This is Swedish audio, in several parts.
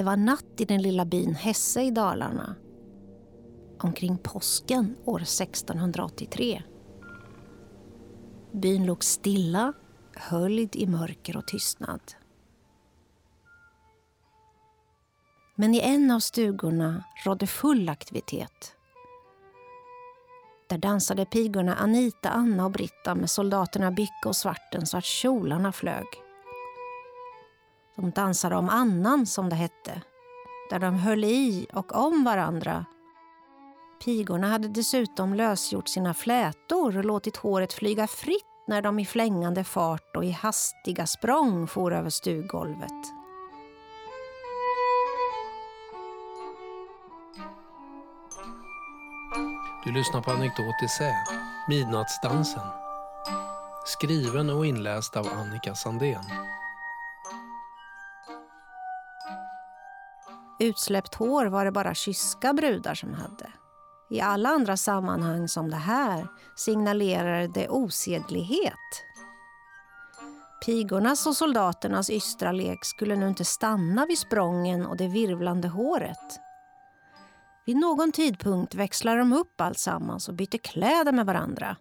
Det var natt i den lilla byn Hesse i Dalarna. Omkring påsken år 1683. Byn låg stilla, höljd i mörker och tystnad. Men i en av stugorna rådde full aktivitet. Där dansade pigorna Anita, Anna och Britta med soldaterna Bicke och Svarten så att kjolarna flög. De dansade om annan, som det hette, där de höll i och om varandra. Pigorna hade dessutom lösgjort sina flätor och låtit håret flyga fritt när de i flängande fart och i hastiga språng for över stuggolvet. Du lyssnar på Anekdot Essä, Midnattsdansen. Skriven och inläst av Annika Sandén. Utsläppt hår var det bara kyska brudar som hade. I alla andra sammanhang som det här signalerade det osedlighet. Pigornas och soldaternas ystra lek skulle nu inte stanna vid sprången och det virvlande håret. Vid någon tidpunkt växlar de upp alltsammans och byter kläder med varandra.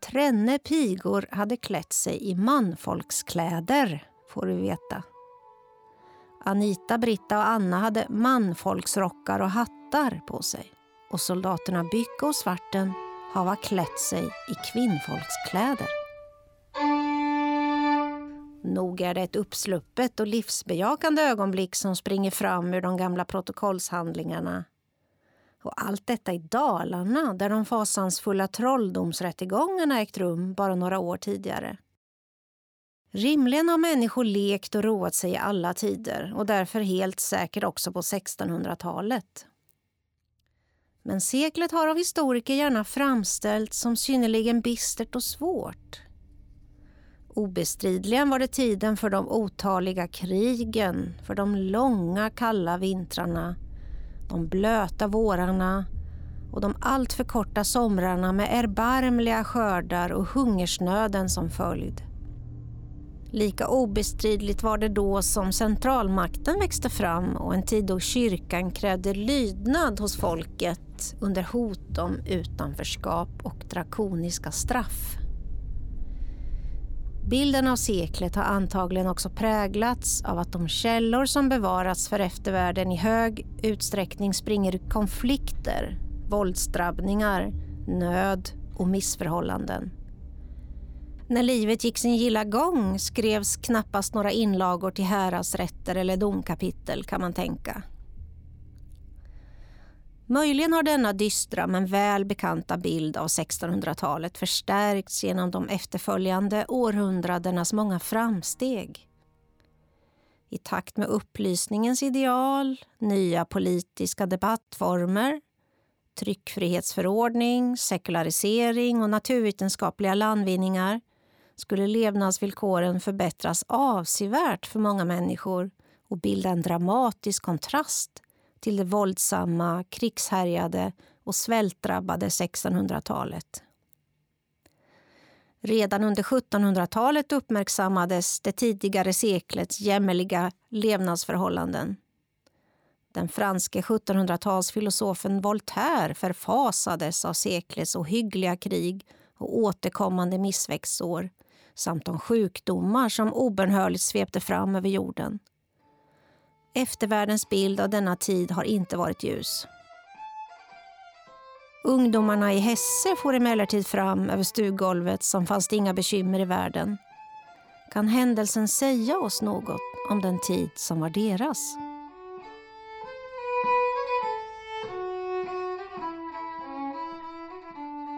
Tränne pigor hade klätt sig i manfolkskläder, får vi veta. Anita, Britta och Anna hade manfolksrockar och hattar på sig. Och soldaterna Bycke och Svarten hava klätt sig i kvinnfolkskläder. Nog är det ett uppsluppet och livsbejakande ögonblick som springer fram ur de gamla protokollshandlingarna. Och allt detta i Dalarna, där de fasansfulla trolldomsrättegångarna ägt rum bara några år tidigare. Rimligen har människor lekt och roat sig i alla tider och därför helt säkert också på 1600-talet. Men seklet har av historiker gärna framställts som synnerligen bistert och svårt. Obestridligen var det tiden för de otaliga krigen, för de långa kalla vintrarna, de blöta vårarna och de alltför korta somrarna med erbarmliga skördar och hungersnöden som följd. Lika obestridligt var det då som centralmakten växte fram och en tid då kyrkan krävde lydnad hos folket under hot om utanförskap och drakoniska straff. Bilden av seklet har antagligen också präglats av att de källor som bevarats för eftervärlden i hög utsträckning springer konflikter, våldsdrabbningar, nöd och missförhållanden. När livet gick sin gilla gång skrevs knappast några inlagor till häradsrätter eller domkapitel kan man tänka. Möjligen har denna dystra men väl bekanta bild av 1600-talet förstärkts genom de efterföljande århundradenas många framsteg. I takt med upplysningens ideal, nya politiska debattformer, tryckfrihetsförordning, sekularisering och naturvetenskapliga landvinningar skulle levnadsvillkoren förbättras avsevärt för många människor och bilda en dramatisk kontrast till det våldsamma, krigshärjade och svältdrabbade 1600-talet. Redan under 1700-talet uppmärksammades det tidigare seklets jämmerliga levnadsförhållanden. Den franske 1700-talsfilosofen Voltaire förfasades av seklets ohyggliga krig och återkommande missväxtår samt de sjukdomar som obönhörligt svepte fram över jorden. Eftervärldens bild av denna tid har inte varit ljus. Ungdomarna i Hesse får emellertid fram över stuggolvet som fanns det inga bekymmer i världen. Kan händelsen säga oss något om den tid som var deras?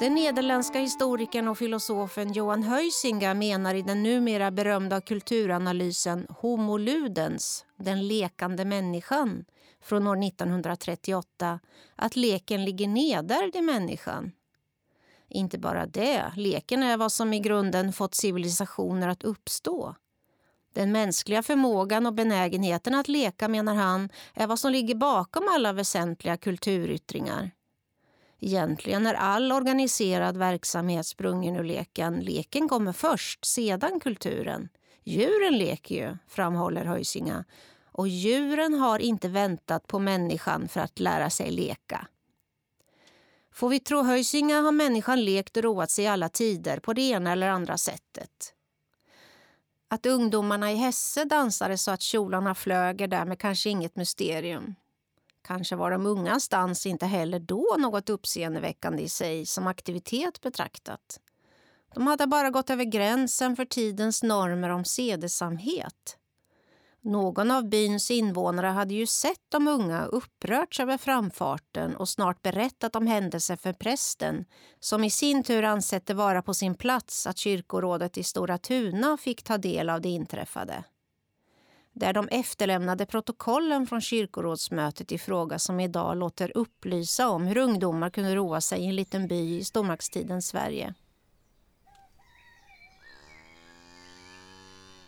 Den nederländska historikern och filosofen Johan Huizinga menar i den numera berömda kulturanalysen Homo ludens, den lekande människan, från år 1938 att leken ligger nedärvd i människan. Inte bara det, leken är vad som i grunden fått civilisationer att uppstå. Den mänskliga förmågan och benägenheten att leka, menar han, är vad som ligger bakom alla väsentliga kulturyttringar. Egentligen är all organiserad verksamhet sprungen ur leken. Leken kommer först, sedan kulturen. Djuren leker ju, framhåller Höjsinga. och djuren har inte väntat på människan för att lära sig leka. Får vi tro Höjsinga har människan lekt och roat sig i alla tider på det ena eller andra sättet. Att ungdomarna i Hesse dansade så att kjolarna flög är därmed kanske inget mysterium. Kanske var de ungas dans inte heller då något uppseendeväckande i sig som aktivitet betraktat. De hade bara gått över gränsen för tidens normer om sedesamhet. Någon av byns invånare hade ju sett de unga upprörts över framfarten och snart berättat om händelser för prästen som i sin tur ansett det vara på sin plats att kyrkorådet i Stora Tuna fick ta del av det inträffade där de efterlämnade protokollen från kyrkorådsmötet i fråga som idag låter upplysa om hur ungdomar kunde roa sig i en liten by i stormaktstidens Sverige.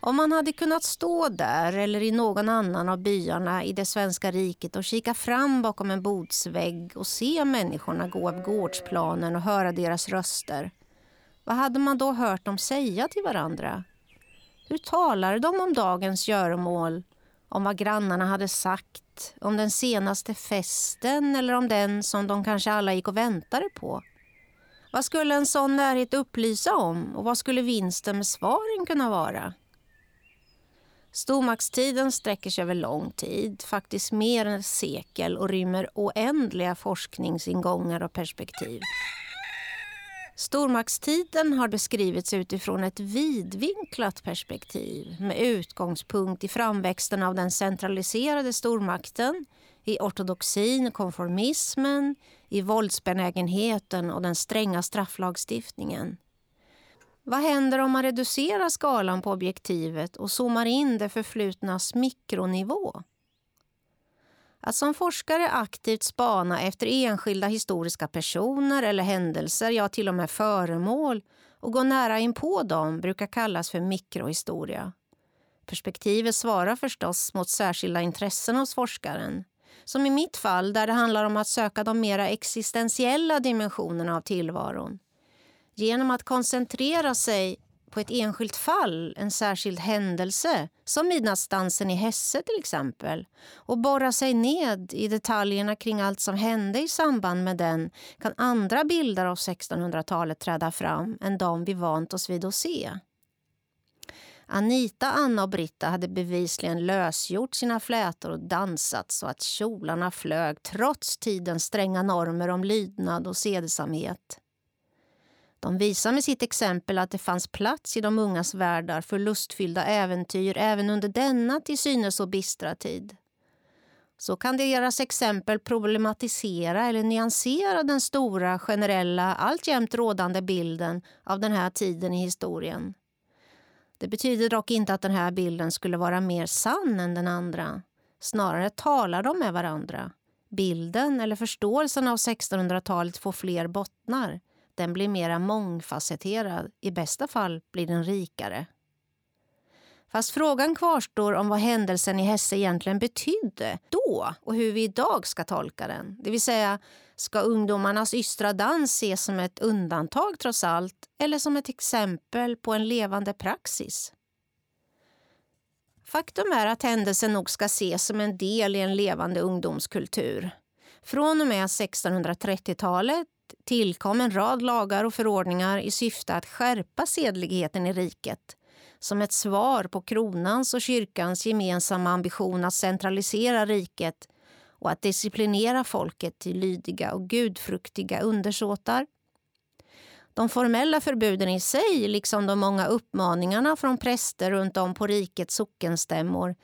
Om man hade kunnat stå där eller i någon annan av byarna i det svenska riket och kika fram bakom en bodsvägg och se människorna gå av gårdsplanen och höra deras röster. Vad hade man då hört dem säga till varandra? Hur talade de om dagens göromål? Om vad grannarna hade sagt? Om den senaste festen eller om den som de kanske alla gick och väntade på? Vad skulle en sån närhet upplysa om och vad skulle vinsten med svaren kunna vara? Stormaktstiden sträcker sig över lång tid, faktiskt mer än ett sekel och rymmer oändliga forskningsingångar och perspektiv. Stormaktstiden har beskrivits utifrån ett vidvinklat perspektiv med utgångspunkt i framväxten av den centraliserade stormakten, i ortodoxin, och konformismen, i våldsbenägenheten och den stränga strafflagstiftningen. Vad händer om man reducerar skalan på objektivet och zoomar in det förflutnas mikronivå? Att som forskare aktivt spana efter enskilda historiska personer eller händelser, ja till och med föremål och gå nära in på dem brukar kallas för mikrohistoria. Perspektivet svarar förstås mot särskilda intressen hos forskaren. Som i mitt fall, där det handlar om att söka de mera existentiella dimensionerna av tillvaron. Genom att koncentrera sig på ett enskilt fall, en särskild händelse som midnattsdansen i Hesse till exempel och borra sig ned i detaljerna kring allt som hände i samband med den kan andra bilder av 1600-talet träda fram än de vi vant oss vid att se. Anita, Anna och Britta hade bevisligen lösgjort sina flätor och dansat så att kjolarna flög trots tidens stränga normer om lydnad och sedesamhet. De visar med sitt exempel att det fanns plats i de ungas världar för lustfyllda äventyr även under denna till synes så bistra tid. Så kan deras exempel problematisera eller nyansera den stora, generella, alltjämt rådande bilden av den här tiden i historien. Det betyder dock inte att den här bilden skulle vara mer sann än den andra. Snarare talar de med varandra. Bilden eller förståelsen av 1600-talet får fler bottnar. Den blir mera mångfacetterad. I bästa fall blir den rikare. Fast frågan kvarstår om vad händelsen i Hesse egentligen betydde då och hur vi idag ska tolka den. Det vill säga, ska ungdomarnas ystra dans ses som ett undantag trots allt eller som ett exempel på en levande praxis? Faktum är att händelsen nog ska ses som en del i en levande ungdomskultur. Från och med 1630-talet tillkom en rad lagar och förordningar i syfte att skärpa sedligheten i riket som ett svar på kronans och kyrkans gemensamma ambition att centralisera riket och att disciplinera folket till lydiga och gudfruktiga undersåtar. De formella förbuden i sig, liksom de många uppmaningarna från präster runt om på rikets sockenstämmor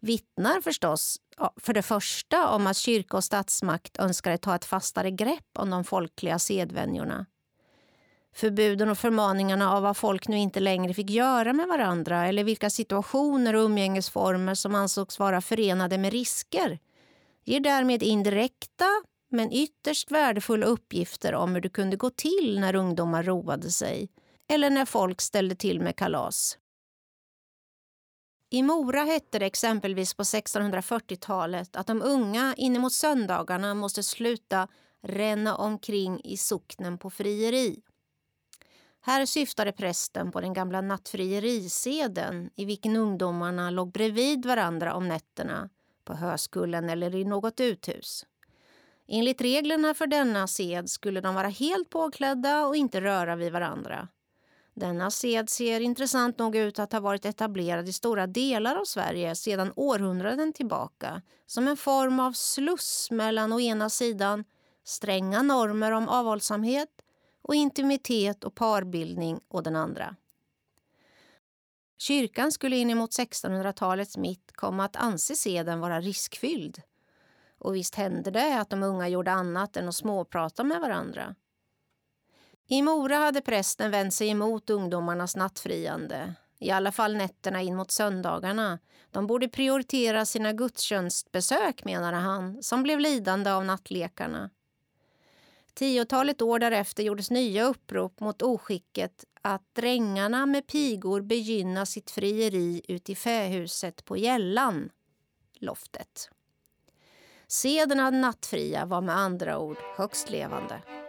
vittnar förstås för det första om att kyrka och statsmakt önskade ta ett fastare grepp om de folkliga sedvänjorna. Förbuden och förmaningarna av vad folk nu inte längre fick göra med varandra eller vilka situationer och umgängesformer som ansågs vara förenade med risker ger därmed indirekta men ytterst värdefulla uppgifter om hur det kunde gå till när ungdomar roade sig eller när folk ställde till med kalas. I Mora hette det exempelvis på 1640-talet att de unga inemot söndagarna måste sluta ränna omkring i socknen på frieri. Här syftade prästen på den gamla nattfrieriseden i vilken ungdomarna låg bredvid varandra om nätterna på höskullen eller i något uthus. Enligt reglerna för denna sed skulle de vara helt påklädda och inte röra vid varandra. Denna sed ser intressant nog ut att ha varit etablerad i stora delar av Sverige sedan århundraden tillbaka som en form av sluss mellan å ena sidan stränga normer om avhållsamhet och intimitet och parbildning å den andra. Kyrkan skulle inemot 1600-talets mitt komma att anse seden vara riskfylld. Och visst hände det att de unga gjorde annat än att småprata med varandra. I Mora hade prästen vänt sig emot ungdomarnas nattfriande. I alla fall nätterna in mot söndagarna. De borde prioritera sina gudstjänstbesök, menade han, som blev lidande av nattlekarna. Tiotalet år därefter gjordes nya upprop mot oskicket att drängarna med pigor begynna sitt frieri ut i fähuset på Gällan, loftet. Seden av nattfria var med andra ord högst levande.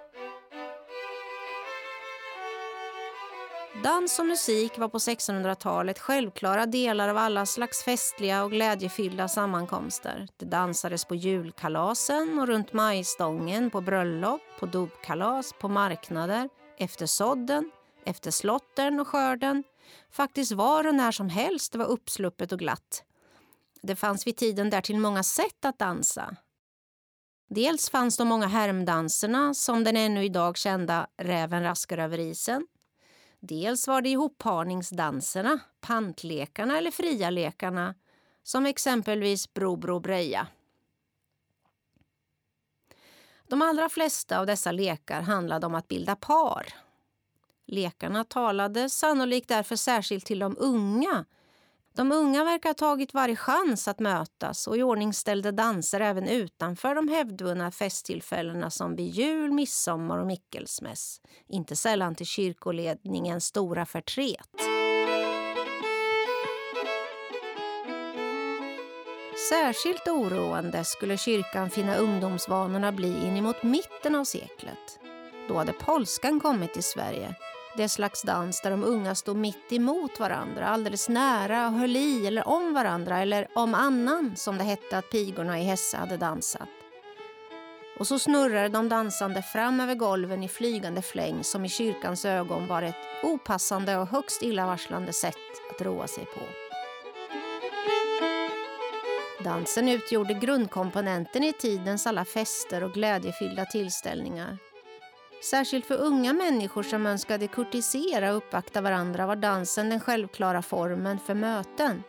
Dans och musik var på 1600-talet självklara delar av alla slags festliga och glädjefyllda sammankomster. Det dansades på julkalasen och runt majstången, på bröllop, på dopkalas, på marknader, efter sådden, efter slotten och skörden. Faktiskt var och när som helst det var uppsluppet och glatt. Det fanns vid tiden därtill många sätt att dansa. Dels fanns de många härmdanserna som den ännu idag kända Räven raskar över isen Dels var det ihopparningsdanserna, pantlekarna eller fria lekarna som exempelvis Bro Bro Breja. De allra flesta av dessa lekar handlade om att bilda par. Lekarna talade sannolikt därför särskilt till de unga de unga verkar ha tagit varje chans att mötas och iordningställde danser även utanför de hävdvunna festtillfällena som vid jul, midsommar och mickelsmäss. Inte sällan till kyrkoledningens stora förtret. Särskilt oroande skulle kyrkan finna ungdomsvanorna bli inemot mitten av seklet. Då hade polskan kommit till Sverige det slags dans där de unga stod mitt emot varandra, alldeles nära och höll i eller om varandra eller om annan, som det hette att pigorna i Hesse hade dansat. Och så snurrade de dansande fram över golven i flygande fläng som i kyrkans ögon var ett opassande och högst illavarslande sätt att roa sig på. Dansen utgjorde grundkomponenten i tidens alla fester och glädjefyllda tillställningar. Särskilt för unga människor som önskade kurtisera och uppvakta varandra var dansen den självklara formen för möten.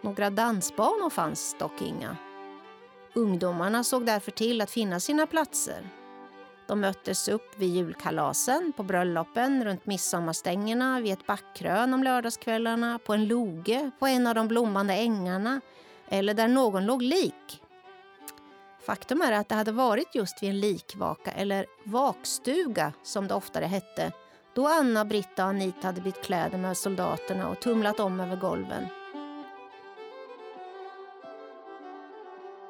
Några dansbanor fanns dock inga. Ungdomarna såg därför till att finna sina platser. De möttes upp vid julkalasen, på bröllopen, runt midsommarstängerna, vid ett backkrön om lördagskvällarna, på en loge, på en av de blommande ängarna eller där någon låg lik Faktum är att det hade varit just vid en likvaka, eller vakstuga som det oftare hette, då Anna, Britta och Anita hade bytt kläder med soldaterna och tumlat om över golven.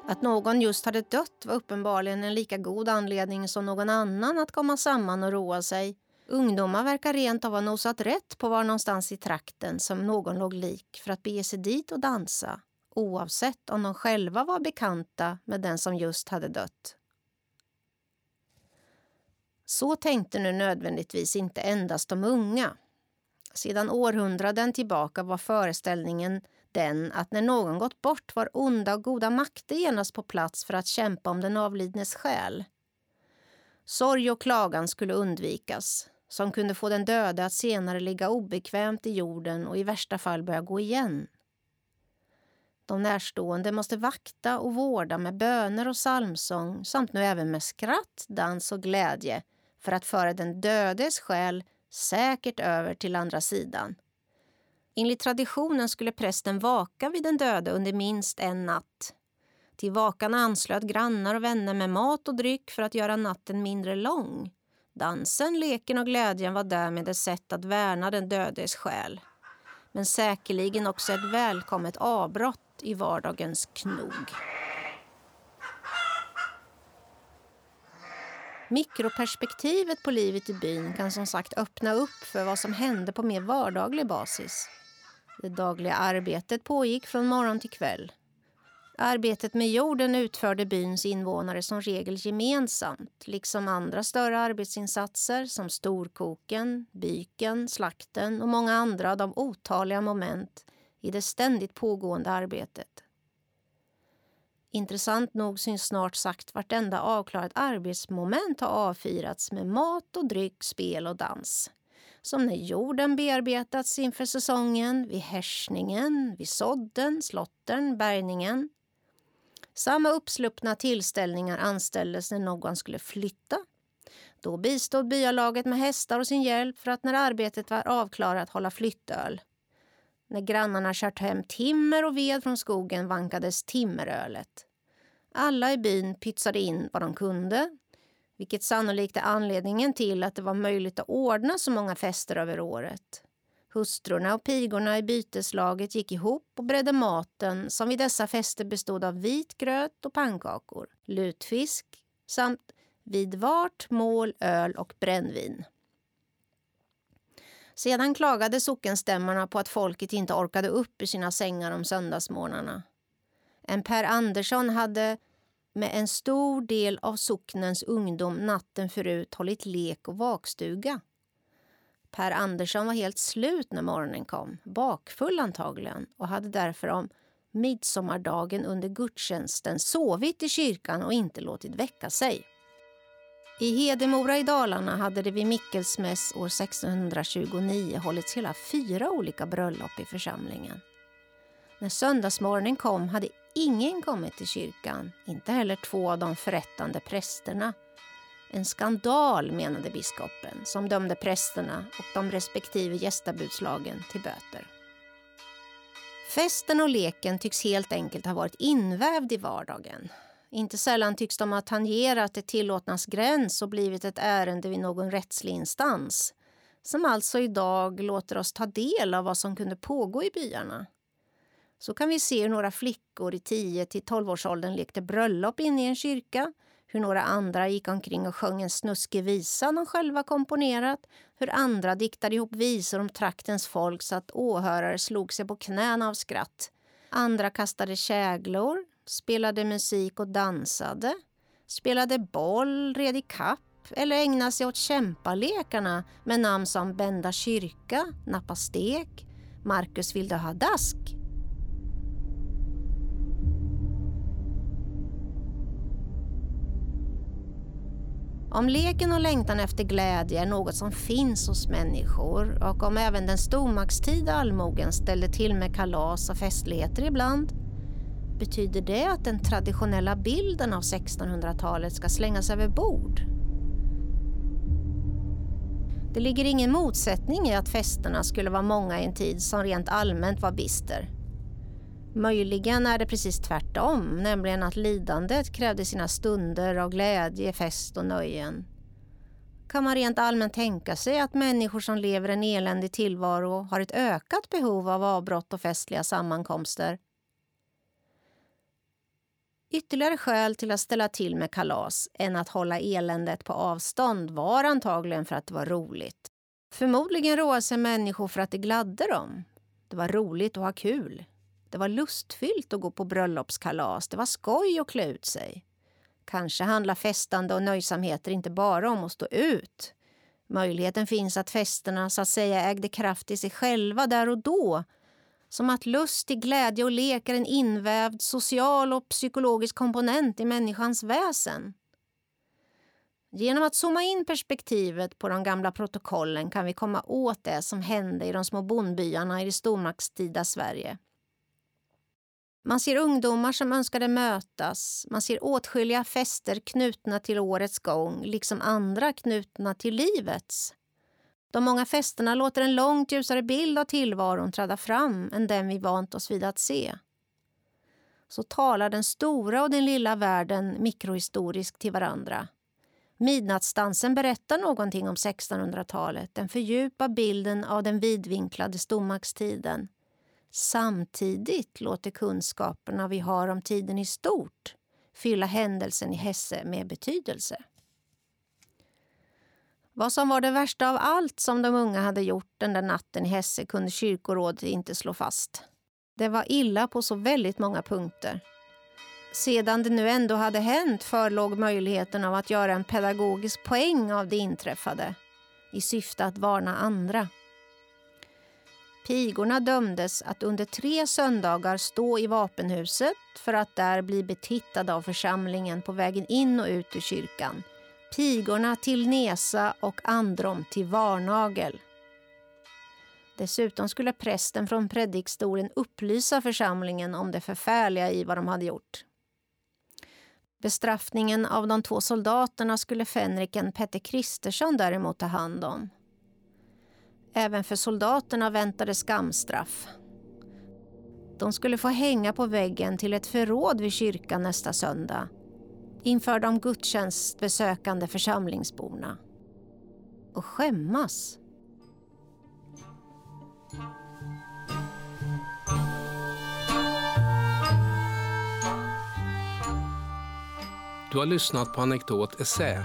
Att någon just hade dött var uppenbarligen en lika god anledning som någon annan att komma samman och roa sig. Ungdomar verkar rent av ha nosat rätt på var någonstans i trakten som någon låg lik för att bege sig dit och dansa oavsett om de själva var bekanta med den som just hade dött. Så tänkte nu nödvändigtvis inte endast de unga. Sedan århundraden tillbaka var föreställningen den att när någon gått bort var onda och goda makter genast på plats för att kämpa om den avlidnes själ. Sorg och klagan skulle undvikas, som kunde få den döde att senare ligga obekvämt i jorden och i värsta fall börja gå igen. De närstående måste vakta och vårda med böner och psalmsång samt nu även med skratt, dans och glädje för att föra den dödes själ säkert över till andra sidan. Enligt traditionen skulle prästen vaka vid den döde under minst en natt. Till vakan anslöt grannar och vänner med mat och dryck för att göra natten mindre lång. Dansen, leken och glädjen var därmed ett sätt att värna den dödes själ. Men säkerligen också ett välkommet avbrott i vardagens knog. Mikroperspektivet på livet i byn kan som sagt öppna upp för vad som hände på mer vardaglig basis. Det dagliga arbetet pågick från morgon till kväll. Arbetet med jorden utförde byns invånare som regel gemensamt liksom andra större arbetsinsatser som storkoken, byken, slakten och många andra av de otaliga moment i det ständigt pågående arbetet. Intressant nog syns snart sagt vartenda avklarat arbetsmoment ha avfirats med mat och dryck, spel och dans. Som när jorden bearbetats inför säsongen, vid härsningen, vid sådden, slottern, bärgningen. Samma uppsluppna tillställningar anställdes när någon skulle flytta. Då bistod byalaget med hästar och sin hjälp för att när arbetet var avklarat hålla flyttöl. När grannarna kört hem timmer och ved från skogen vankades timmerölet. Alla i byn pytsade in vad de kunde vilket sannolikt är anledningen till att det var möjligt att ordna så många fester över året. Hustrurna och pigorna i byteslaget gick ihop och bredde maten som vid dessa fester bestod av vit gröt och pannkakor, lutfisk samt vid vart mål öl och brännvin. Sedan klagade sockenstämmarna på att folket inte orkade upp i sina sängar om söndagsmorgnarna. En Per Andersson hade med en stor del av socknens ungdom natten förut hållit lek och vakstuga. Per Andersson var helt slut när morgonen kom, bakfull antagligen och hade därför om midsommardagen under gudstjänsten sovit i kyrkan och inte låtit väcka sig. I Hedemora i Dalarna hade det vid Mickelsmäss år 1629 hållits hela fyra olika bröllop i församlingen. När söndagsmorgonen kom hade ingen kommit till kyrkan, inte heller två av de förrättande prästerna. En skandal, menade biskopen, som dömde prästerna och de respektive gästabudslagen till böter. Festen och leken tycks helt enkelt ha varit invävd i vardagen. Inte sällan tycks de ha tangerat det tillåtnas gräns och blivit ett ärende vid någon rättslig instans som alltså idag låter oss ta del av vad som kunde pågå i byarna. Så kan vi se hur några flickor i 10 till 12-årsåldern lekte bröllop inne i en kyrka, hur några andra gick omkring och sjöng en snuskig visa de själva komponerat, hur andra diktade ihop visor om traktens folk så att åhörare slog sig på knäna av skratt. Andra kastade käglor, spelade musik och dansade, spelade boll, red i kapp eller ägnade sig åt kämpalekarna med namn som Bända kyrka, Nappa stek, Marcus vill du ha dask Om leken och längtan efter glädje är något som finns hos människor och om även den stormaktstida allmogen ställde till med kalas och festligheter ibland betyder det att den traditionella bilden av 1600-talet ska slängas över bord. Det ligger ingen motsättning i att festerna skulle vara många i en tid som rent allmänt var bister. Möjligen är det precis tvärtom, nämligen att lidandet krävde sina stunder av glädje, fest och nöjen. Kan man rent allmänt tänka sig att människor som lever en eländig tillvaro har ett ökat behov av avbrott och festliga sammankomster? Ytterligare skäl till att ställa till med kalas än att hålla eländet på avstånd var antagligen för att det var roligt. Förmodligen roade sig människor för att det gladde dem. Det var roligt att ha kul. Det var lustfyllt att gå på bröllopskalas. Det var skoj att klä ut sig. Kanske handlar festande och nöjsamheter inte bara om att stå ut. Möjligheten finns att festerna så att säga ägde kraft i sig själva där och då. Som att lust till glädje och lek är en invävd social och psykologisk komponent i människans väsen. Genom att zooma in perspektivet på de gamla protokollen kan vi komma åt det som hände i de små bondbyarna i det stormaktstida Sverige. Man ser ungdomar som önskade mötas. Man ser åtskilliga fester knutna till årets gång, liksom andra knutna till livets. De många festerna låter en långt ljusare bild av tillvaron träda fram än den vi vant oss vid att se. Så talar den stora och den lilla världen mikrohistoriskt till varandra. Midnattsdansen berättar någonting om 1600-talet. Den fördjupar bilden av den vidvinklade stormaktstiden. Samtidigt låter kunskaperna vi har om tiden i stort fylla händelsen i Hesse med betydelse. Vad som var det värsta av allt som de unga hade gjort den där natten i Hesse kunde kyrkorådet inte slå fast. Det var illa på så väldigt många punkter. Sedan det nu ändå hade hänt förlåg möjligheten av att göra en pedagogisk poäng av det inträffade i syfte att varna andra. Pigorna dömdes att under tre söndagar stå i vapenhuset för att där bli betittade av församlingen på vägen in och ut ur kyrkan. Pigorna till Nesa och Androm till Varnagel. Dessutom skulle prästen från predikstolen upplysa församlingen om det förfärliga i vad de hade gjort. Bestraffningen av de två soldaterna skulle fänriken Petter Kristersson däremot ta hand om. Även för soldaterna väntade skamstraff. De skulle få hänga på väggen till ett förråd vid kyrkan nästa söndag inför de gudstjänstbesökande församlingsborna. Och skämmas. Du har lyssnat på Anekdot Essä,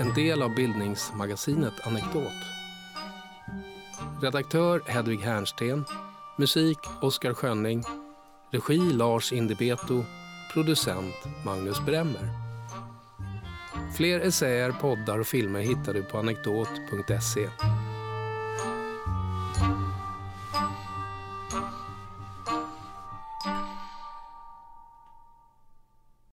en del av bildningsmagasinet Anekdot. Redaktör Hedvig Hernsten, musik Oskar Schönning, regi Lars Indibeto, producent Magnus Bremmer. Fler essäer, poddar och filmer hittar du på anekdot.se.